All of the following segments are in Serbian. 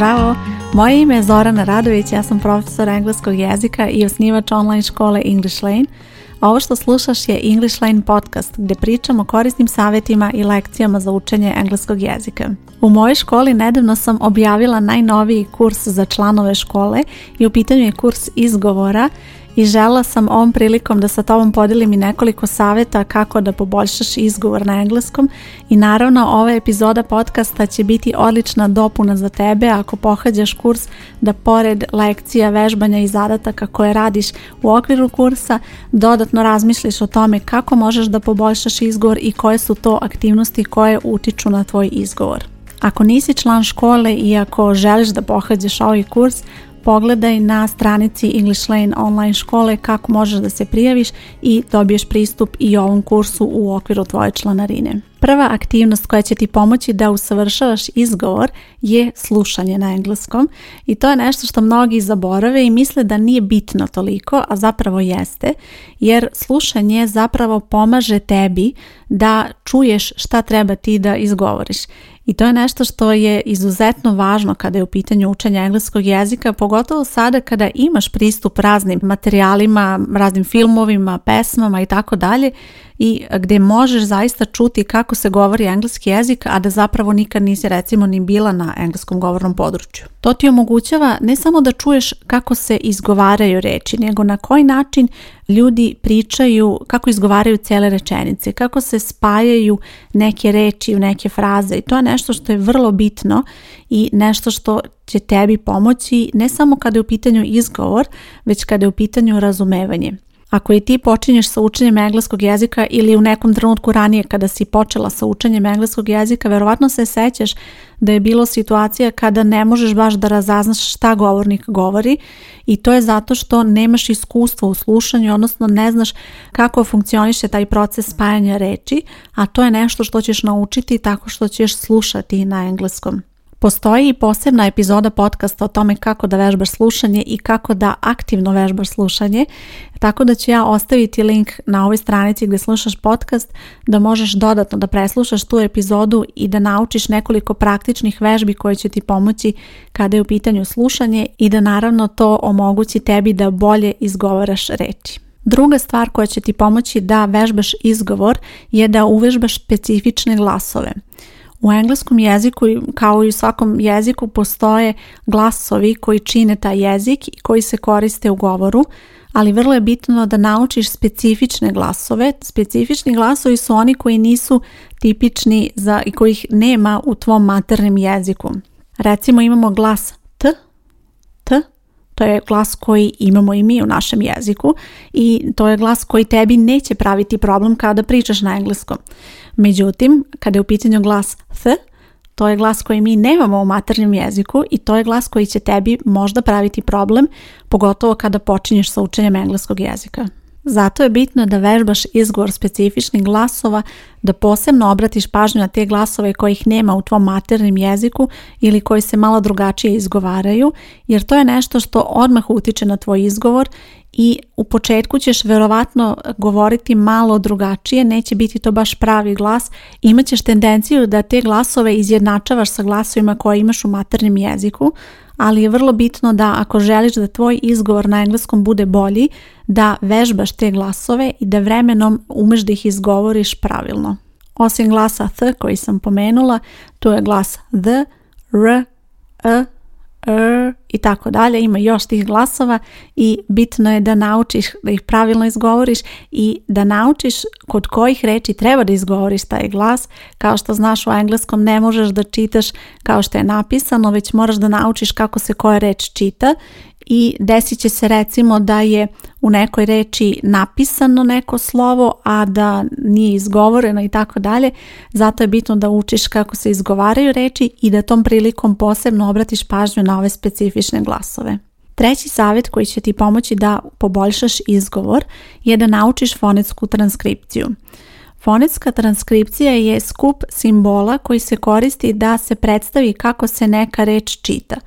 Zdravo, moje ime je Zorana Radović, ja sam profesor engleskog jezika i osnivač online škole English Lane. ovo što slušaš je English Lane podcast gdje pričam o korisnim savjetima i lekcijama za učenje engleskog jezika. U mojoj školi nedavno sam objavila najnoviji kurs za članove škole i u pitanju je kurs izgovora i žela sam ovom prilikom da sa tobom podelim i nekoliko savjeta kako da poboljšaš izgovor na engleskom i naravno ova epizoda podcasta će biti odlična dopuna za tebe ako pohađaš kurs da pored lekcija, vežbanja i zadataka koje radiš u okviru kursa dodatno razmišliš o tome kako možeš da poboljšaš izgovor i koje su to aktivnosti koje utiču na tvoj izgovor. Ako nisi član škole i ako želiš da pohađaš ovaj kurs, pogledaj na stranici English Lane online škole kako možeš da se prijaviš i dobiješ pristup i ovom kursu u okviru tvoje članarine. Prva aktivnost koja će ti pomoći da usavršavaš izgovor je slušanje na engleskom i to je nešto što mnogi zaborave i misle da nije bitno toliko, a zapravo jeste, jer slušanje zapravo pomaže tebi da čuješ šta treba ti da izgovoriš. I to je nešto što je izuzetno važno kada je u pitanju učenja engleskog jezika, pogotovo sada kada imaš pristup raznim materijalima, raznim filmovima, pesmama i tako dalje i gdje možeš zaista čuti kako se govori engleski jezik, a da zapravo nikad nisi recimo ni bila na engleskom govornom području. To ti omogućava ne samo da čuješ kako se izgovaraju reči, nego na koji način ljudi pričaju, kako izgovaraju cijele rečenice, kako se spajaju neke reči u neke fraze i to je nešto što je vrlo bitno i nešto što će tebi pomoći ne samo kada je u pitanju izgovor, već kada je u pitanju razumevanje. Ako i ti počinješ sa učenjem engleskog jezika ili u nekom trenutku ranije kada si počela sa učenjem engleskog jezika, verovatno se sećaš da je bilo situacija kada ne možeš baš da razaznaš šta govornik govori i to je zato što nemaš iskustva u slušanju, odnosno ne znaš kako funkcioniše taj proces spajanja reči, a to je nešto što ćeš naučiti tako što ćeš slušati na engleskom. Postoji i posebna epizoda podcasta o tome kako da vežbaš slušanje i kako da aktivno vežbaš slušanje, tako da ću ja ostaviti link na ovoj stranici gdje slušaš podcast da možeš dodatno da preslušaš tu epizodu i da naučiš nekoliko praktičnih vežbi koje će ti pomoći kada je u pitanju slušanje i da naravno to omogući tebi da bolje izgovaraš reći. Druga stvar koja će ti pomoći da vežbaš izgovor je da uvežbaš specifične glasove. U engleskom jeziku, kao i u svakom jeziku, postoje glasovi koji čine taj jezik i koji se koriste u govoru, ali vrlo je bitno da naučiš specifične glasove. Specifični glasovi su oni koji nisu tipični za, i kojih nema u tvom maternim jeziku. Recimo imamo glas t, t, to je glas koji imamo i mi u našem jeziku i to je glas koji tebi neće praviti problem kada pričaš na engleskom. Međutim, kada je u pitanju glas th, to je glas koji mi nemamo u maternjem jeziku i to je glas koji će tebi možda praviti problem, pogotovo kada počinješ sa učenjem engleskog jezika. Zato je bitno da vežbaš izgovor specifičnih glasova, da posebno obratiš pažnju na te glasove kojih nema u tvom maternim jeziku ili koji se malo drugačije izgovaraju, jer to je nešto što odmah utiče na tvoj izgovor i u početku ćeš verovatno govoriti malo drugačije, neće biti to baš pravi glas, imaćeš tendenciju da te glasove izjednačavaš sa glasovima koje imaš u maternjem jeziku, ali je vrlo bitno da ako želiš da tvoj izgovor na engleskom bude bolji, da vežbaš te glasove i da vremenom umeš da ih izgovoriš pravilno. Osim glasa th koji sam pomenula, tu je glas the, r, e, E, i tako dalje, ima još tih glasova i bitno je da naučiš da ih pravilno izgovoriš i da naučiš kod kojih reći treba da izgovoriš taj glas. Kao što znaš u engleskom ne možeš da čitaš kao što je napisano, već moraš da naučiš kako se koja reč čita i desit će se recimo da je u nekoj reči napisano neko slovo, a da nije izgovoreno i tako dalje. Zato je bitno da učiš kako se izgovaraju reči i da tom prilikom posebno obratiš pažnju na ove specifične glasove. Treći savjet koji će ti pomoći da poboljšaš izgovor je da naučiš fonetsku transkripciju. Fonetska transkripcija je skup simbola koji se koristi da se predstavi kako se neka reč čita –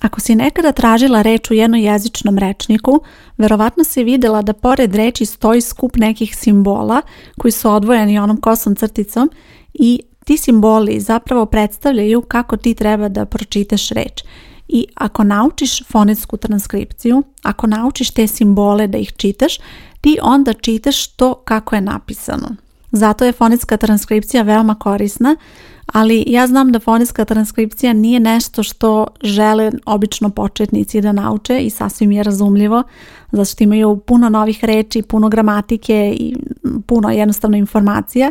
ako si nekada tražila reč u jednojezičnom rečniku, verovatno si vidjela da pored reči stoji skup nekih simbola koji su odvojeni onom kosom crticom i ti simboli zapravo predstavljaju kako ti treba da pročitaš reč. I ako naučiš fonetsku transkripciju, ako naučiš te simbole da ih čitaš, ti onda čitaš to kako je napisano. Zato je fonetska transkripcija veoma korisna ali ja znam da fonetska transkripcija nije nešto što žele obično početnici da nauče i sasvim je razumljivo, zato što imaju puno novih reči, puno gramatike i puno jednostavno informacija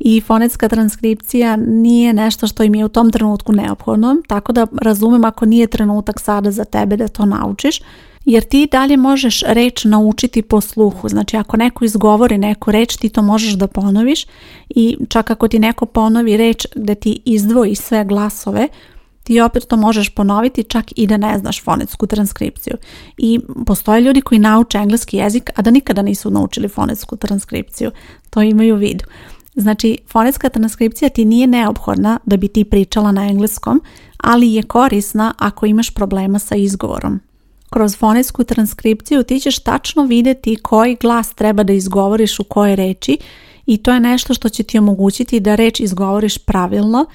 i fonetska transkripcija nije nešto što im je u tom trenutku neophodno, tako da razumem ako nije trenutak sada za tebe da to naučiš, jer ti dalje možeš reč naučiti po sluhu. Znači ako neko izgovori neku reč ti to možeš da ponoviš i čak ako ti neko ponovi reč da ti izdvoji sve glasove ti opet to možeš ponoviti čak i da ne znaš fonetsku transkripciju. I postoje ljudi koji nauče engleski jezik, a da nikada nisu naučili fonetsku transkripciju. To imaju u vidu. Znači, fonetska transkripcija ti nije neophodna da bi ti pričala na engleskom, ali je korisna ako imaš problema sa izgovorom kroz fonetsku transkripciju ti ćeš tačno vidjeti koji glas treba da izgovoriš u kojoj reči i to je nešto što će ti omogućiti da reč izgovoriš pravilno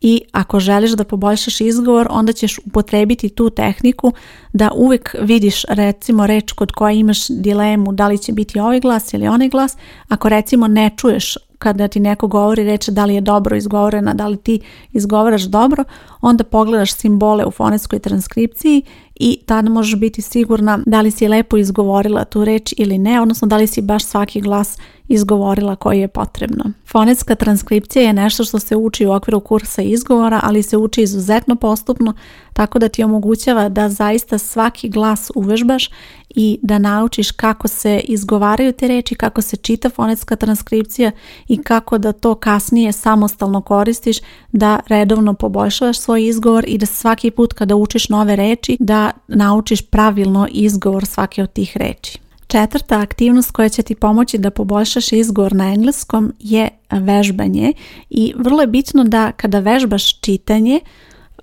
i ako želiš da poboljšaš izgovor onda ćeš upotrebiti tu tehniku da uvijek vidiš recimo reč kod koje imaš dilemu da li će biti ovaj glas ili onaj glas ako recimo ne čuješ kada ti neko govori reče da li je dobro izgovorena, da li ti izgovaraš dobro, onda pogledaš simbole u fonetskoj transkripciji i tada možeš biti sigurna da li si lepo izgovorila tu reč ili ne, odnosno da li si baš svaki glas izgovorila koji je potrebno. Fonetska transkripcija je nešto što se uči u okviru kursa izgovora, ali se uči izuzetno postupno, tako da ti omogućava da zaista svaki glas uvežbaš i da naučiš kako se izgovaraju te reči, kako se čita fonetska transkripcija i kako da to kasnije samostalno koristiš, da redovno poboljšavaš svoj izgovor i da svaki put kada učiš nove reči, da naučiš pravilno izgovor svake od tih reči. Četvrta aktivnost koja će ti pomoći da poboljšaš izgovor na engleskom je vežbanje i vrlo je bitno da kada vežbaš čitanje,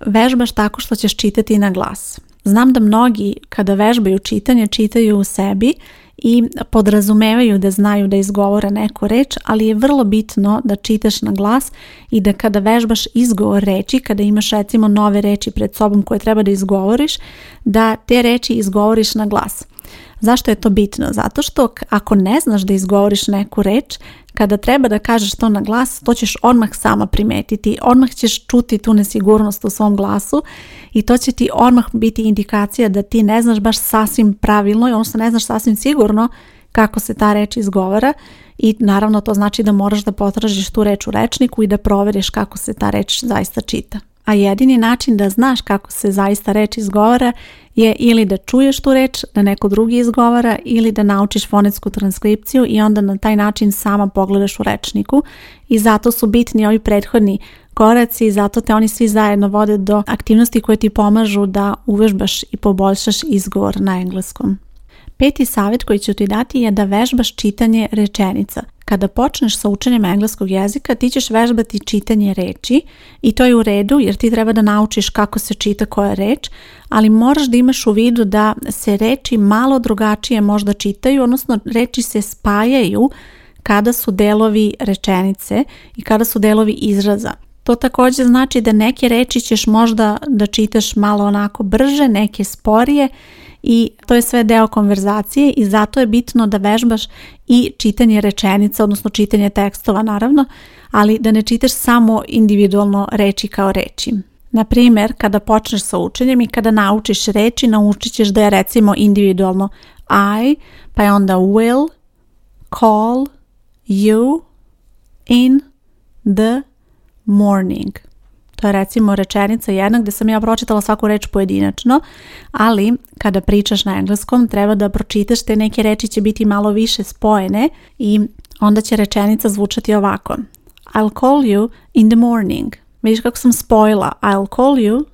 vežbaš tako što ćeš čitati na glas. Znam da mnogi kada vežbaju čitanje čitaju u sebi i podrazumevaju da znaju da izgovore neku reč, ali je vrlo bitno da čitaš na glas i da kada vežbaš izgovor reči, kada imaš recimo nove reči pred sobom koje treba da izgovoriš, da te reči izgovoriš na glas. Zašto je to bitno? Zato što ako ne znaš da izgovoriš neku reč, kada treba da kažeš to na glas, to ćeš odmah sama primetiti, odmah ćeš čuti tu nesigurnost u svom glasu i to će ti odmah biti indikacija da ti ne znaš baš sasvim pravilno i odnosno ne znaš sasvim sigurno kako se ta reč izgovara i naravno to znači da moraš da potražiš tu reč u rečniku i da proveriš kako se ta reč zaista čita. A jedini način da znaš kako se zaista reč izgovara je ili da čuješ tu reč, da neko drugi izgovara ili da naučiš fonetsku transkripciju i onda na taj način sama pogledaš u rečniku i zato su bitni ovi prethodni koraci i zato te oni svi zajedno vode do aktivnosti koje ti pomažu da uvežbaš i poboljšaš izgovor na engleskom. Peti savjet koji ću ti dati je da vežbaš čitanje rečenica. Kada počneš sa učenjem engleskog jezika, ti ćeš vežbati čitanje reči i to je u redu jer ti treba da naučiš kako se čita koja reč, ali moraš da imaš u vidu da se reči malo drugačije možda čitaju, odnosno reči se spajaju kada su delovi rečenice i kada su delovi izraza. To također znači da neke reči ćeš možda da čitaš malo onako brže, neke sporije i to je sve deo konverzacije i zato je bitno da vežbaš i čitanje rečenica, odnosno čitanje tekstova naravno, ali da ne čitaš samo individualno reči kao reči. Na primjer, kada počneš sa učenjem i kada naučiš reči, naučit ćeš da je recimo individualno I, pa je onda will, call, you, in, the, morning. Pa recimo rečenica jedna gdje sam ja pročitala svaku reč pojedinačno, ali kada pričaš na engleskom treba da pročitaš te neke reči će biti malo više spojene i onda će rečenica zvučati ovako. I'll call you in the morning. Vidiš kako sam spojila. I'll call you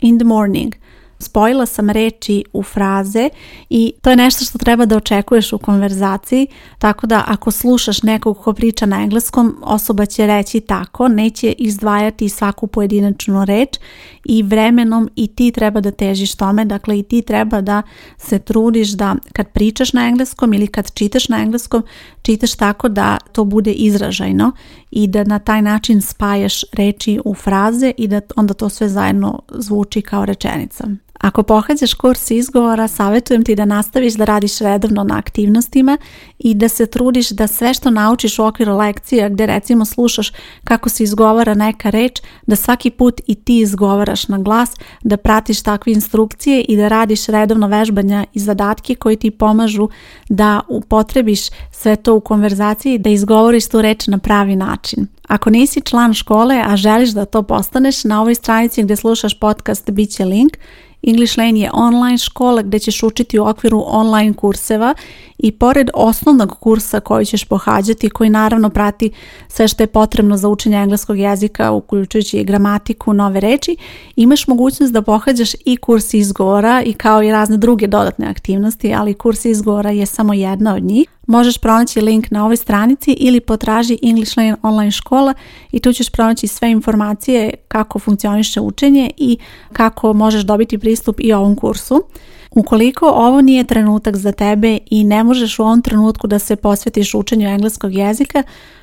in the morning spojila sam reči u fraze i to je nešto što treba da očekuješ u konverzaciji, tako da ako slušaš nekog ko priča na engleskom, osoba će reći tako, neće izdvajati svaku pojedinačnu reč i vremenom i ti treba da težiš tome, dakle i ti treba da se trudiš da kad pričaš na engleskom ili kad čitaš na engleskom, čitaš tako da to bude izražajno i da na taj način spajaš reči u fraze i da onda to sve zajedno zvuči kao rečenica. Ako pohađaš kurs izgovora, savjetujem ti da nastaviš da radiš redovno na aktivnostima i da se trudiš da sve što naučiš u okviru lekcija gdje recimo slušaš kako se izgovara neka reč, da svaki put i ti izgovaraš na glas, da pratiš takve instrukcije i da radiš redovno vežbanja i zadatke koji ti pomažu da upotrebiš sve to u konverzaciji, da izgovoriš tu reč na pravi način. Ako nisi član škole, a želiš da to postaneš, na ovoj stranici gdje slušaš podcast bit će link English Lane je online škola gdje ćeš učiti u okviru online kurseva i pored osnovnog kursa koji ćeš pohađati, koji naravno prati sve što je potrebno za učenje engleskog jezika, uključujući i gramatiku, nove reči, imaš mogućnost da pohađaš i kurs izgovora i kao i razne druge dodatne aktivnosti, ali kurs izgovora je samo jedna od njih. Možeš pronaći link na ovoj stranici ili potraži English Lane online škola i tu ćeš pronaći sve informacije kako funkcioniše učenje i kako možeš dobiti pristup i ovom kursu. Ukoliko ovo nije trenutak za tebe i ne možeš u ovom trenutku da se posvetiš učenju engleskog jezika,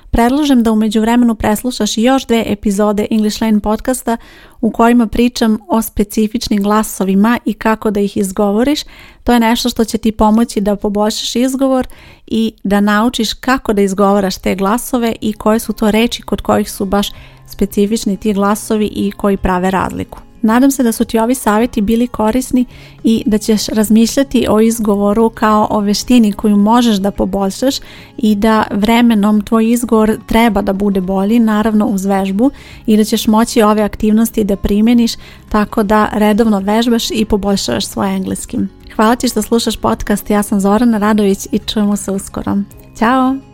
predlažem da umeđu vremenu preslušaš još dve epizode English Line podcasta u kojima pričam o specifičnim glasovima i kako da ih izgovoriš. To je nešto što će ti pomoći da poboljšaš izgovor i da naučiš kako da izgovaraš te glasove i koje su to reči kod kojih su baš specifični ti glasovi i koji prave razliku. Nadam se da su ti ovi savjeti bili korisni i da ćeš razmišljati o izgovoru kao o veštini koju možeš da poboljšaš i da vremenom tvoj izgovor treba da bude bolji, naravno uz vežbu i da ćeš moći ove aktivnosti da primjeniš tako da redovno vežbaš i poboljšavaš svoj engleski. Hvala ti što slušaš podcast, ja sam Zorana Radović i čujemo se uskoro. Ćao!